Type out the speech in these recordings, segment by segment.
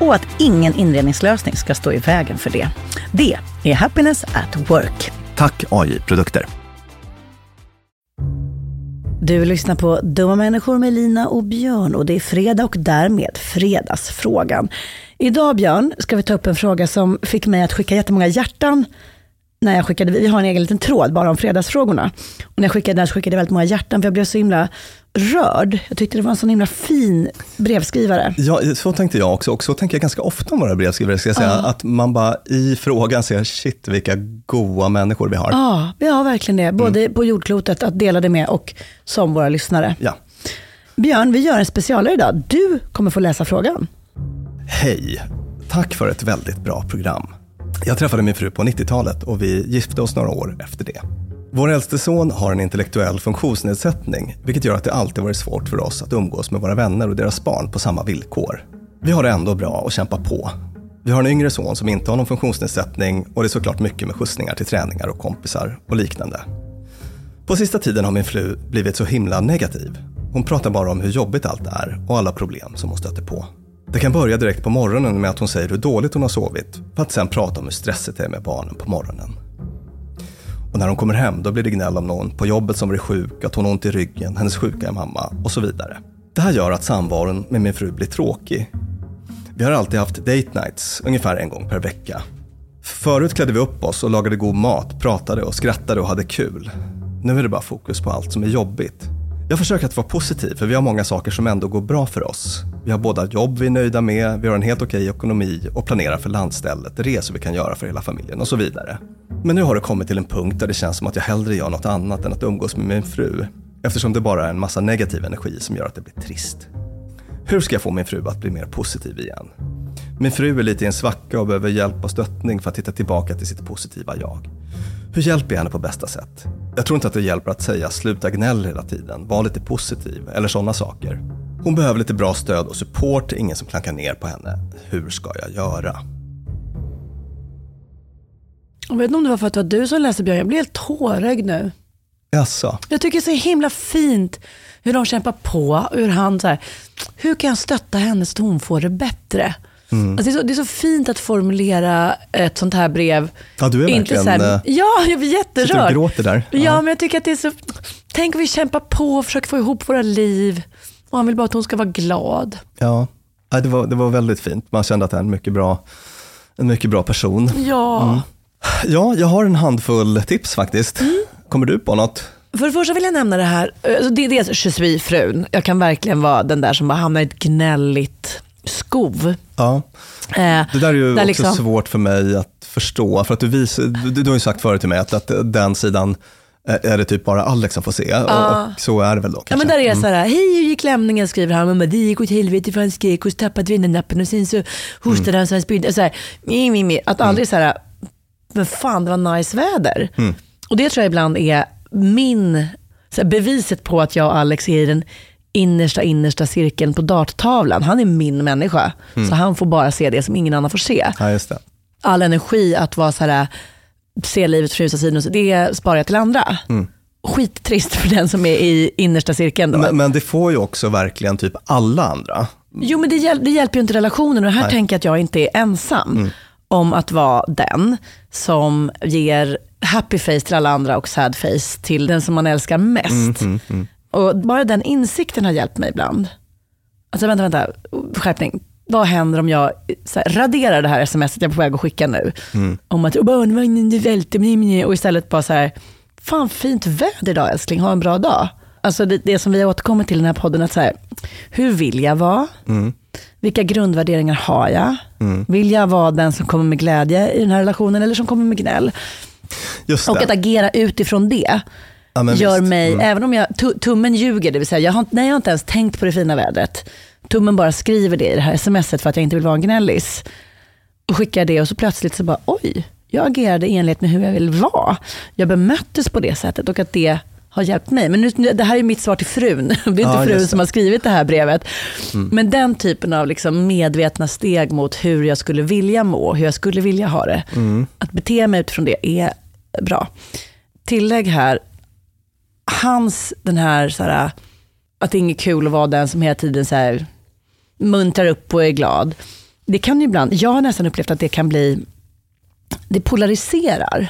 och att ingen inredningslösning ska stå i vägen för det. Det är Happiness at Work. Tack AI Produkter. Du lyssnar på Dumma människor med Lina och Björn och det är fredag och därmed Fredagsfrågan. Idag Björn ska vi ta upp en fråga som fick mig att skicka jättemånga hjärtan när jag skickade, vi har en egen liten tråd bara om fredagsfrågorna. Och när jag skickade den så skickade jag väldigt många hjärtan för jag blev så himla rörd. Jag tyckte det var en sån himla fin brevskrivare. Ja, så tänkte jag också. Och så tänker jag ganska ofta om våra brevskrivare. Ska jag säga. Att man bara i frågan ser, shit vilka goa människor vi har. Ja, vi har verkligen det. Både på jordklotet att dela det med och som våra lyssnare. Ja. Björn, vi gör en specialare idag. Du kommer få läsa frågan. Hej! Tack för ett väldigt bra program. Jag träffade min fru på 90-talet och vi gifte oss några år efter det. Vår äldste son har en intellektuell funktionsnedsättning, vilket gör att det alltid varit svårt för oss att umgås med våra vänner och deras barn på samma villkor. Vi har det ändå bra och kämpar på. Vi har en yngre son som inte har någon funktionsnedsättning och det är såklart mycket med skjutsningar till träningar och kompisar och liknande. På sista tiden har min fru blivit så himla negativ. Hon pratar bara om hur jobbigt allt är och alla problem som hon stöter på. Det kan börja direkt på morgonen med att hon säger hur dåligt hon har sovit för att sen prata om hur stressigt det är med barnen på morgonen. Och när hon kommer hem då blir det gnäll om någon på jobbet som blir sjuk, att hon har ont i ryggen, hennes sjuka är mamma och så vidare. Det här gör att samvaron med min fru blir tråkig. Vi har alltid haft date nights, ungefär en gång per vecka. Förut klädde vi upp oss och lagade god mat, pratade och skrattade och hade kul. Nu är det bara fokus på allt som är jobbigt. Jag försöker att vara positiv för vi har många saker som ändå går bra för oss. Vi har båda jobb vi är nöjda med, vi har en helt okej ekonomi och planerar för landstället, resor vi kan göra för hela familjen och så vidare. Men nu har det kommit till en punkt där det känns som att jag hellre gör något annat än att umgås med min fru. Eftersom det bara är en massa negativ energi som gör att det blir trist. Hur ska jag få min fru att bli mer positiv igen? Min fru är lite i en svacka och behöver hjälp och stöttning för att hitta tillbaka till sitt positiva jag. Hur hjälper jag henne på bästa sätt? Jag tror inte att det hjälper att säga sluta gnäll hela tiden, var lite positiv eller sådana saker. Hon behöver lite bra stöd och support, ingen som klankar ner på henne. Hur ska jag göra? Jag vet inte om det var för att det var du som läste Björn, jag blir helt tårögd nu. Jaså? Jag tycker det är så himla fint hur de kämpar på, hur han så här, hur kan jag stötta henne så att hon får det bättre? Mm. Alltså det, är så, det är så fint att formulera ett sånt här brev. Ja, du är Inte verkligen... här, eh, ja, jag blir Sitter och jätterörd. gråter där. Ja, men jag tycker att det är så... Tänk om vi kämpar på och försöker få ihop våra liv. Och han vill bara att hon ska vara glad. Ja, Ja, det var, det var väldigt fint. Man kände att det är en mycket bra, en mycket bra person. Ja. Mm. Ja, jag har en handfull tips faktiskt. Mm. Kommer du på något? För det första vill jag nämna det här, alltså det är dels Je suis frun. Jag kan verkligen vara den där som bara hamnar i ett gnälligt skov. Ja. Eh, Det där är ju Där också liksom- svårt för mig att förstå. För att du, vis, du, du har ju sagt förut till mig att, att den sidan är det typ bara Alex som får se. Och, och så är det väl då Ja kanske. men där är det Mm. så här, hej hur gick lämningen skriver han, men bara, det gick åt helvete för han skrek och tappade vinnarnappen och sen så hostade Mm. han så han spydde. Så här, mi, mi, mi. Att aldrig så här, men fan det var nice väder. Mm. Och det tror jag ibland är min, så här, beviset på att jag och Alex är i den innersta, innersta cirkeln på darttavlan. Han är min människa, Mm. så han får bara se det som ingen annan får se. Ja. All energi att vara så här, se livet från ljusa sidan, det sparar jag till andra. Skittrist för den som är i innersta cirkeln. Då. Men, men det får ju också verkligen typ alla andra. Jo, men det, hjäl- det hjälper ju inte relationen. Och här tänker jag att jag inte är ensam om att vara den som ger happy face till alla andra och sad face till den som man älskar mest. Och bara den insikten har hjälpt mig ibland. Alltså vänta, vänta, skärpning. Vad händer om jag här, raderar det här smset jag är på väg att skicka nu? Om att barnvagnen mni, mni", och istället bara så här, fan fint väder idag älskling, ha en bra dag. Alltså det, det som vi har återkommit till i den här podden, att så här, hur vill jag vara? Vilka grundvärderingar har jag? Vill jag vara den som kommer med glädje i den här relationen eller som kommer med gnäll? Och att agera utifrån det Ja, gör visst. mig, Mm. även om jag, tu- tummen ljuger, det vill säga jag har, nej, jag har inte ens tänkt på det fina vädret. Tummen bara skriver det i det här smset för att jag inte vill vara en gnällis. Och skickar det och så plötsligt så bara, oj, jag agerade i enlighet med hur jag vill vara. Jag bemöttes på det sättet och att det har hjälpt mig. Men nu, det här är mitt svar till frun. Det är inte Ja, frun som har skrivit det här brevet. Men den typen av liksom medvetna steg mot hur jag skulle vilja må, hur jag skulle vilja ha det. Att bete mig utifrån det är bra. Tillägg här, hans den här, så här att det är inget kul att vara den som hela tiden så här, muntrar upp och är glad. Det kan ju ibland, jag har nästan upplevt att det kan bli, det polariserar.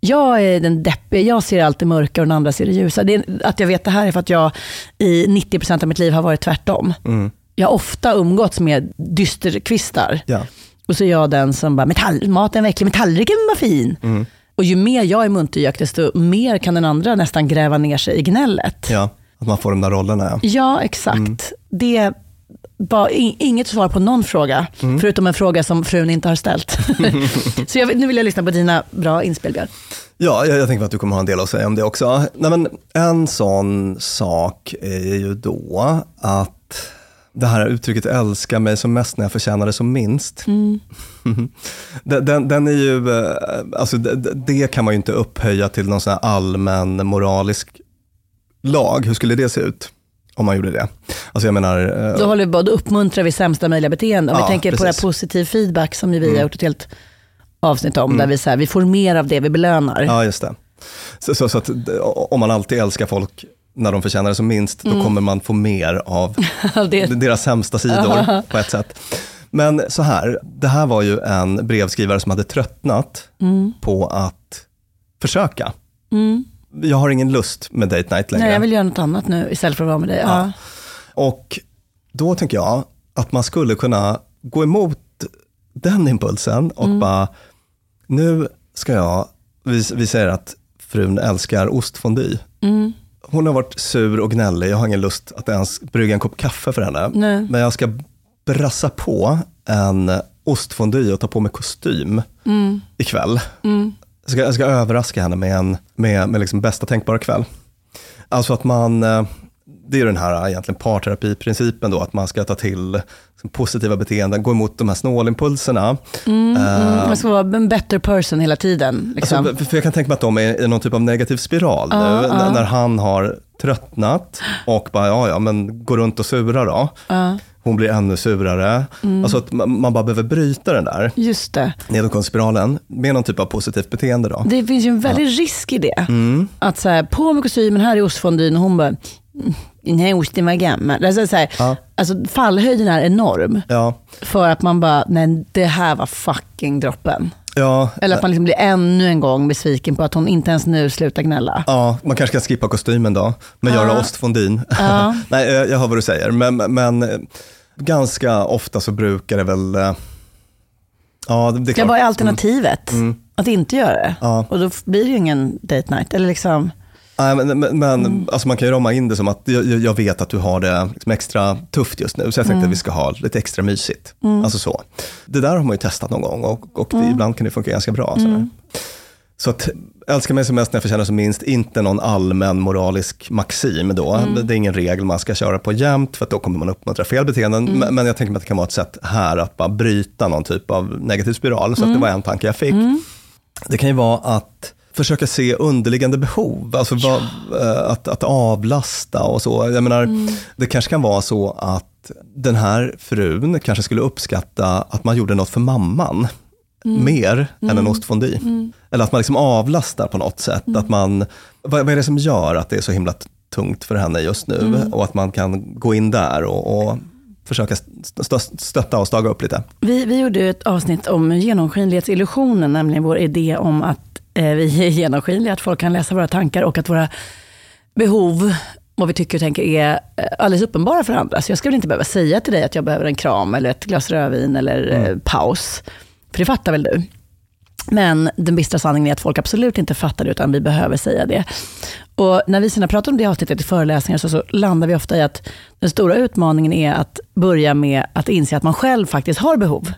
Jag är den deppiga, jag ser allt det mörka och den andra ser det ljusa. Det är, att jag vet det här är för att jag i 90% av mitt liv har varit tvärtom. Jag har ofta umgåtts med dysterkvistar. Ja. Och så är jag den som bara, metall, maten var äcklig, metallriken var fin. Och ju mer jag är muntergök, desto mer kan den andra nästan gräva ner sig i gnället. ja, att man får de där rollerna. Ja. Ja, exakt. Det var inget svar på någon fråga, förutom en fråga som frun inte har ställt. så jag, nu vill jag lyssna på dina bra inspel, Björn. Ja, jag, jag tänker att du kommer ha en del att säga om det också. Nej, men en sån sak är ju då att det här uttrycket älska mig som mest när jag förtjänar det som minst. den, den, den är ju, eh, alltså det, det kan man ju inte upphöja till någon sån här allmän moralisk lag. Hur skulle det se ut? om man gjorde det. Alltså jag menar, eh, Då, håller vi bara, då uppmuntrar vi sämsta möjliga beteende. Om Ja, vi tänker på det här precis. Mm. positiv feedback som vi har gjort ett helt avsnitt om, där vi, så här, vi får mer av det vi belönar. ja just det. Så, så, så att om man alltid älskar folk när de förtjänar det som minst, då kommer man få mer av deras sämsta sidor på ett sätt. Men så här, det här var ju en brevskrivare som hade tröttnat på att försöka. Jag har ingen lust med date night längre. nej, jag vill göra något annat nu istället för att vara med dig. Ja. Och då tänker jag att man skulle kunna gå emot den impulsen och bara, nu ska jag, vi, vi säger att frun älskar ostfondy. Hon har varit sur och gnällig, jag har ingen lust att ens brygga en kopp kaffe för henne. Nej. Men jag ska brassa på en ostfondy och ta på mig kostym ikväll. Jag, ska, jag ska överraska henne med, en, med, med liksom bästa tänkbara kväll. Alltså att man, eh, det är den här egentligen parterapiprincipen då, att man ska ta till liksom, positiva beteenden, gå emot de här snålimpulserna. Mm, Eh, man ska vara en better person hela tiden. Liksom. Alltså, för- jag kan tänka mig att de är i någon typ av negativ spiral nu, Ja, n- ja. när han har tröttnat och bara, ja ja, men gå runt och sura då. Hon blir ännu surare. Mm. Alltså att man bara behöver bryta den där just det. nedåtgående med någon typ av positivt beteende då. Det finns ju en väldig risk i det. Mm. Att så här, på med kostymen, här är ostfondyn och hon bara, "Mm, den här osten var gammal. Alltså, så här, Ja. alltså, fallhöjden är enorm. Ja, För att man bara, nej det här var fucking droppen. ja, Eller att man liksom blir ännu en gång besviken på att hon inte ens nu slutar gnälla. Ja, man kanske ska skippa kostymen då, men göra ostfondyn. Ja. Nej, jag hör vad du säger, men, men eh, ganska ofta så brukar det väl... eh, Ja, det, är Ja, klart. vad är alternativet? Att inte göra det. Ja. Och då blir det ju ingen date night. Eller liksom, Nej, men men, Mm. alltså man kan ju rama in det som att jag, jag- vet att du har det liksom extra tufft just nu, så jag tänkte Mm. att vi ska ha lite extra mysigt. Alltså så. Det där har man ju testat någon gång och, och det, Mm. ibland kan det funka ganska bra. Så, så att älska mig som mest när jag förtjänar som minst, inte någon allmän moralisk maxim då. Mm. Det är ingen regel man ska köra på jämt, för att då kommer man uppmuntra fel beteenden. Mm. Men, men jag tänker mig att det kan vara ett sätt här att bara bryta någon typ av negativ spiral. Så att det var en tanke jag fick. Det kan ju vara att försöka se underliggande behov, alltså vad, eh, att, att avlasta och så. Jag menar, Det kanske kan vara så att den här frun kanske skulle uppskatta att man gjorde något för mamman mer än en ostfondy. Eller att man liksom avlastar på något sätt. Att man, vad, vad är det som gör att det är så himla tungt för henne just nu? Och att man kan gå in där och, och försöka st- st- stötta och staga upp lite. vi, vi gjorde ett avsnitt om genomskinlighetsillusionen, nämligen vår idé om att vi är genomskinliga, att folk kan läsa våra tankar och att våra behov, vad vi tycker och tänker, är eh, alldeles uppenbara för andra. Så jag skulle inte behöva säga till dig att jag behöver en kram eller ett glas rödvin eller eh, paus. För det fattar väl du? Men den bistra sanningen är att folk absolut inte fattar det, utan vi behöver säga det. Och när vi sedan pratar om det avsnittet i föreläsningar så, så landar vi ofta i att den stora utmaningen är att börja med att inse att man själv faktiskt har behov.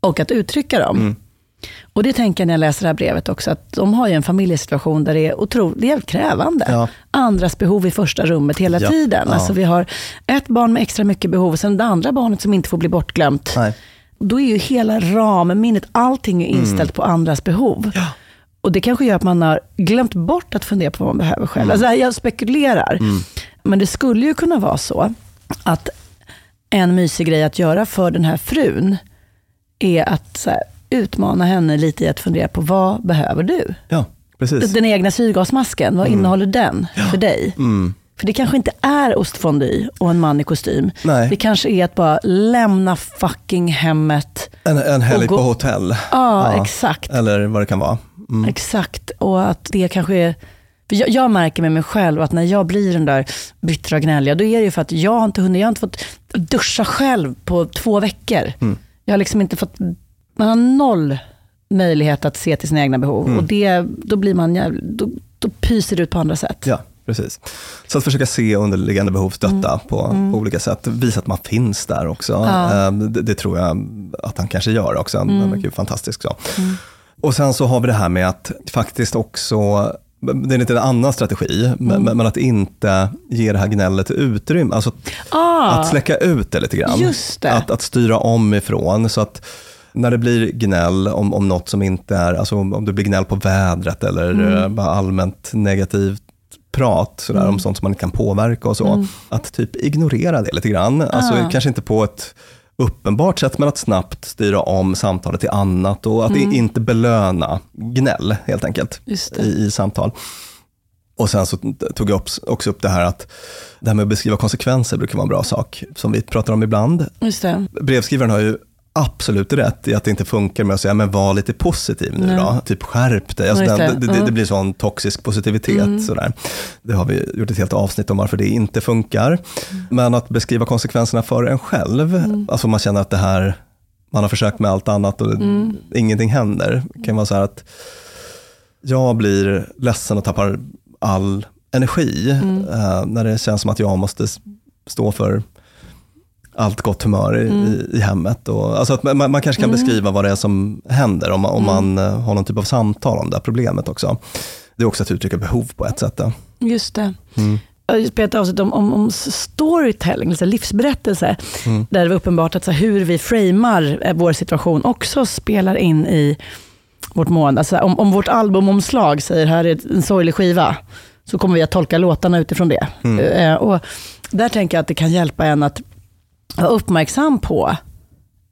Och att uttrycka dem. Och det tänker jag när jag läser det här brevet också, att de har ju en familjesituation där det är otroligt, krävande. Ja. Andras behov i första rummet hela Ja, tiden. ja. Alltså vi har ett barn med extra mycket behov, och sen det andra barnet som inte får bli bortglömt. Nej. Då är ju hela ramminnet, allting är inställt på andras behov. Och det kanske gör att man har glömt bort att fundera på vad man behöver själv. Alltså jag spekulerar. Men det skulle ju kunna vara så att en mysig grej att göra för den här frun är att så här, utmana henne lite i att fundera på vad behöver du? Ja, precis. Den egna syrgasmasken, vad innehåller den för dig? För det kanske inte är ostfondy och en man i kostym. Nej. Det kanske är att bara lämna fucking hemmet. En, en helg på hotell. Ja, exakt. Eller vad det kan vara. Mm. Exakt. Och att det kanske är... För jag, jag märker med mig själv att när jag blir den där bittra och gnälliga, då är det ju för att jag har inte hunnit, jag har inte fått duscha själv på två veckor. Mm. Jag har liksom inte fått, man har noll möjlighet att se till sina egna behov. Mm. Och det, då blir man jävla, då, då pyser det ut på andra sätt. Ja, precis. Så att försöka se underliggande behov, stötta på, på olika sätt. Visa att man finns där också. Mm. Ja. Mm. Eh, Det, det tror jag att han kanske gör också. Han verkar ju fantastisk. Så. Och sen så har vi det här med att faktiskt också det är lite en annan strategi, Mm. men, men att inte ge det här gnället utrymme. Alltså Ah, att släcka ut det lite grann. Just det. Att, att styra om ifrån. Så att när det blir gnäll om, om något som inte är, alltså om om det blir gnäll på vädret eller Mm. eh, bara allmänt negativt prat sådär, Mm. om sånt som man inte kan påverka och så. Att typ ignorera det lite grann. Alltså, Ah. Kanske inte på ett uppenbart sätt, men att snabbt styra om samtalet till annat och att Mm. inte belöna gnäll helt enkelt i, i samtal. Och sen så tog jag upp, också upp det här att det här med att beskriva konsekvenser brukar vara en bra sak, som vi pratar om ibland. Brevskrivaren har ju absolut rätt i att det inte funkar med att säga, men var lite positiv nu Nej. då. Typ skärp dig. Alltså den, det. det, det, Mm. det blir sån toxisk positivitet. Sådär. Det har vi gjort ett helt avsnitt om varför det inte funkar. Men att beskriva konsekvenserna för en själv, alltså man känner att det här, man har försökt med allt annat och ingenting händer. Det kan vara så här att jag blir ledsen och tappar all energi eh, när det känns som att jag måste stå för allt gott humör i, i, i hemmet. Och, alltså att man, man kanske kan beskriva vad det är som händer om, man- om man eh, har någon typ av samtal om det här problemet också. Det är också att uttrycka behov på ett sätt. Då. Just det. Jag har spelat ett avsnitt om, om, om storytelling, alltså livsberättelse, där det var uppenbart att så här, hur vi framar eh, vår situation också spelar in i vårt mående. Alltså, om, om vårt albumomslag säger här är en sorglig skiva, så kommer vi att tolka låtarna utifrån det. Eh, och där tänker jag att det kan hjälpa en att vara uppmärksam på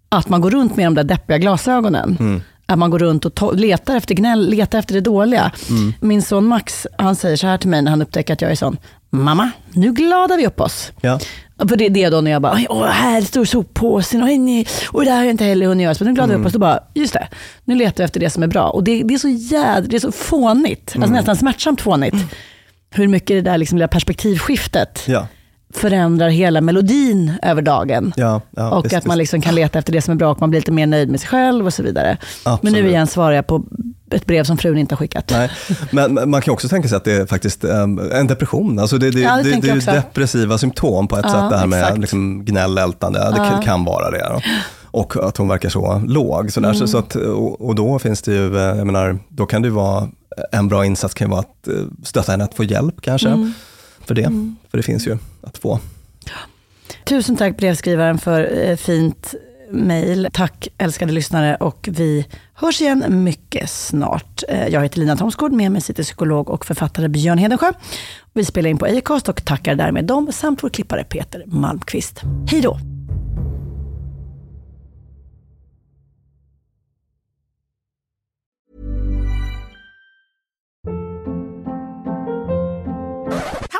att man går runt med de där deppiga glasögonen. Att man går runt och letar efter gnäll, letar efter det dåliga. Min son Max, han säger så här till mig när han upptäcker att jag är sån, mamma, nu gladar vi upp oss. Ja. För det, det är då när jag bara, "Oj, åh, här står soppåsen och, och det här har jag inte heller hunnit göra. Så nu gladar vi upp oss och bara, just det, nu letar jag efter det som är bra. Och det, det är så jädra, det är så fånigt, alltså nästan smärtsamt fånigt. Hur mycket det där liksom lilla perspektivskiftet Ja. Förändrar hela melodin över dagen. Ja, ja, och visst, att man liksom kan leta efter det som är bra och man blir lite mer nöjd med sig själv och så vidare. Men Absolut. nu igen svarar jag på ett brev som frun inte har skickat. Nej, men men man kan också tänka sig att det är faktiskt um, en depression. Alltså det, det, Ja, det det, det, är ju depressiva symptom på ett sätt, det här med exakt. liksom gnällältande. Det kan, vara det. Då. Och att hon verkar så låg. Sådär. Mm. Så, så att, och, och då finns det ju, eh, jag menar, då kan det vara, en bra insats kan ju vara att eh, stötta henne att få hjälp kanske. Mm. För det. För det finns ju att få. Tusen tack brevskrivaren för eh, fint mejl. Tack älskade lyssnare och vi hörs igen mycket snart. Eh, jag heter Lina Thomsgård, med mig sitter psykolog och författare Björn Hedensjö. Vi spelar in på Acast och tackar därmed dem samt vår klippare Peter Malmqvist. Hej då!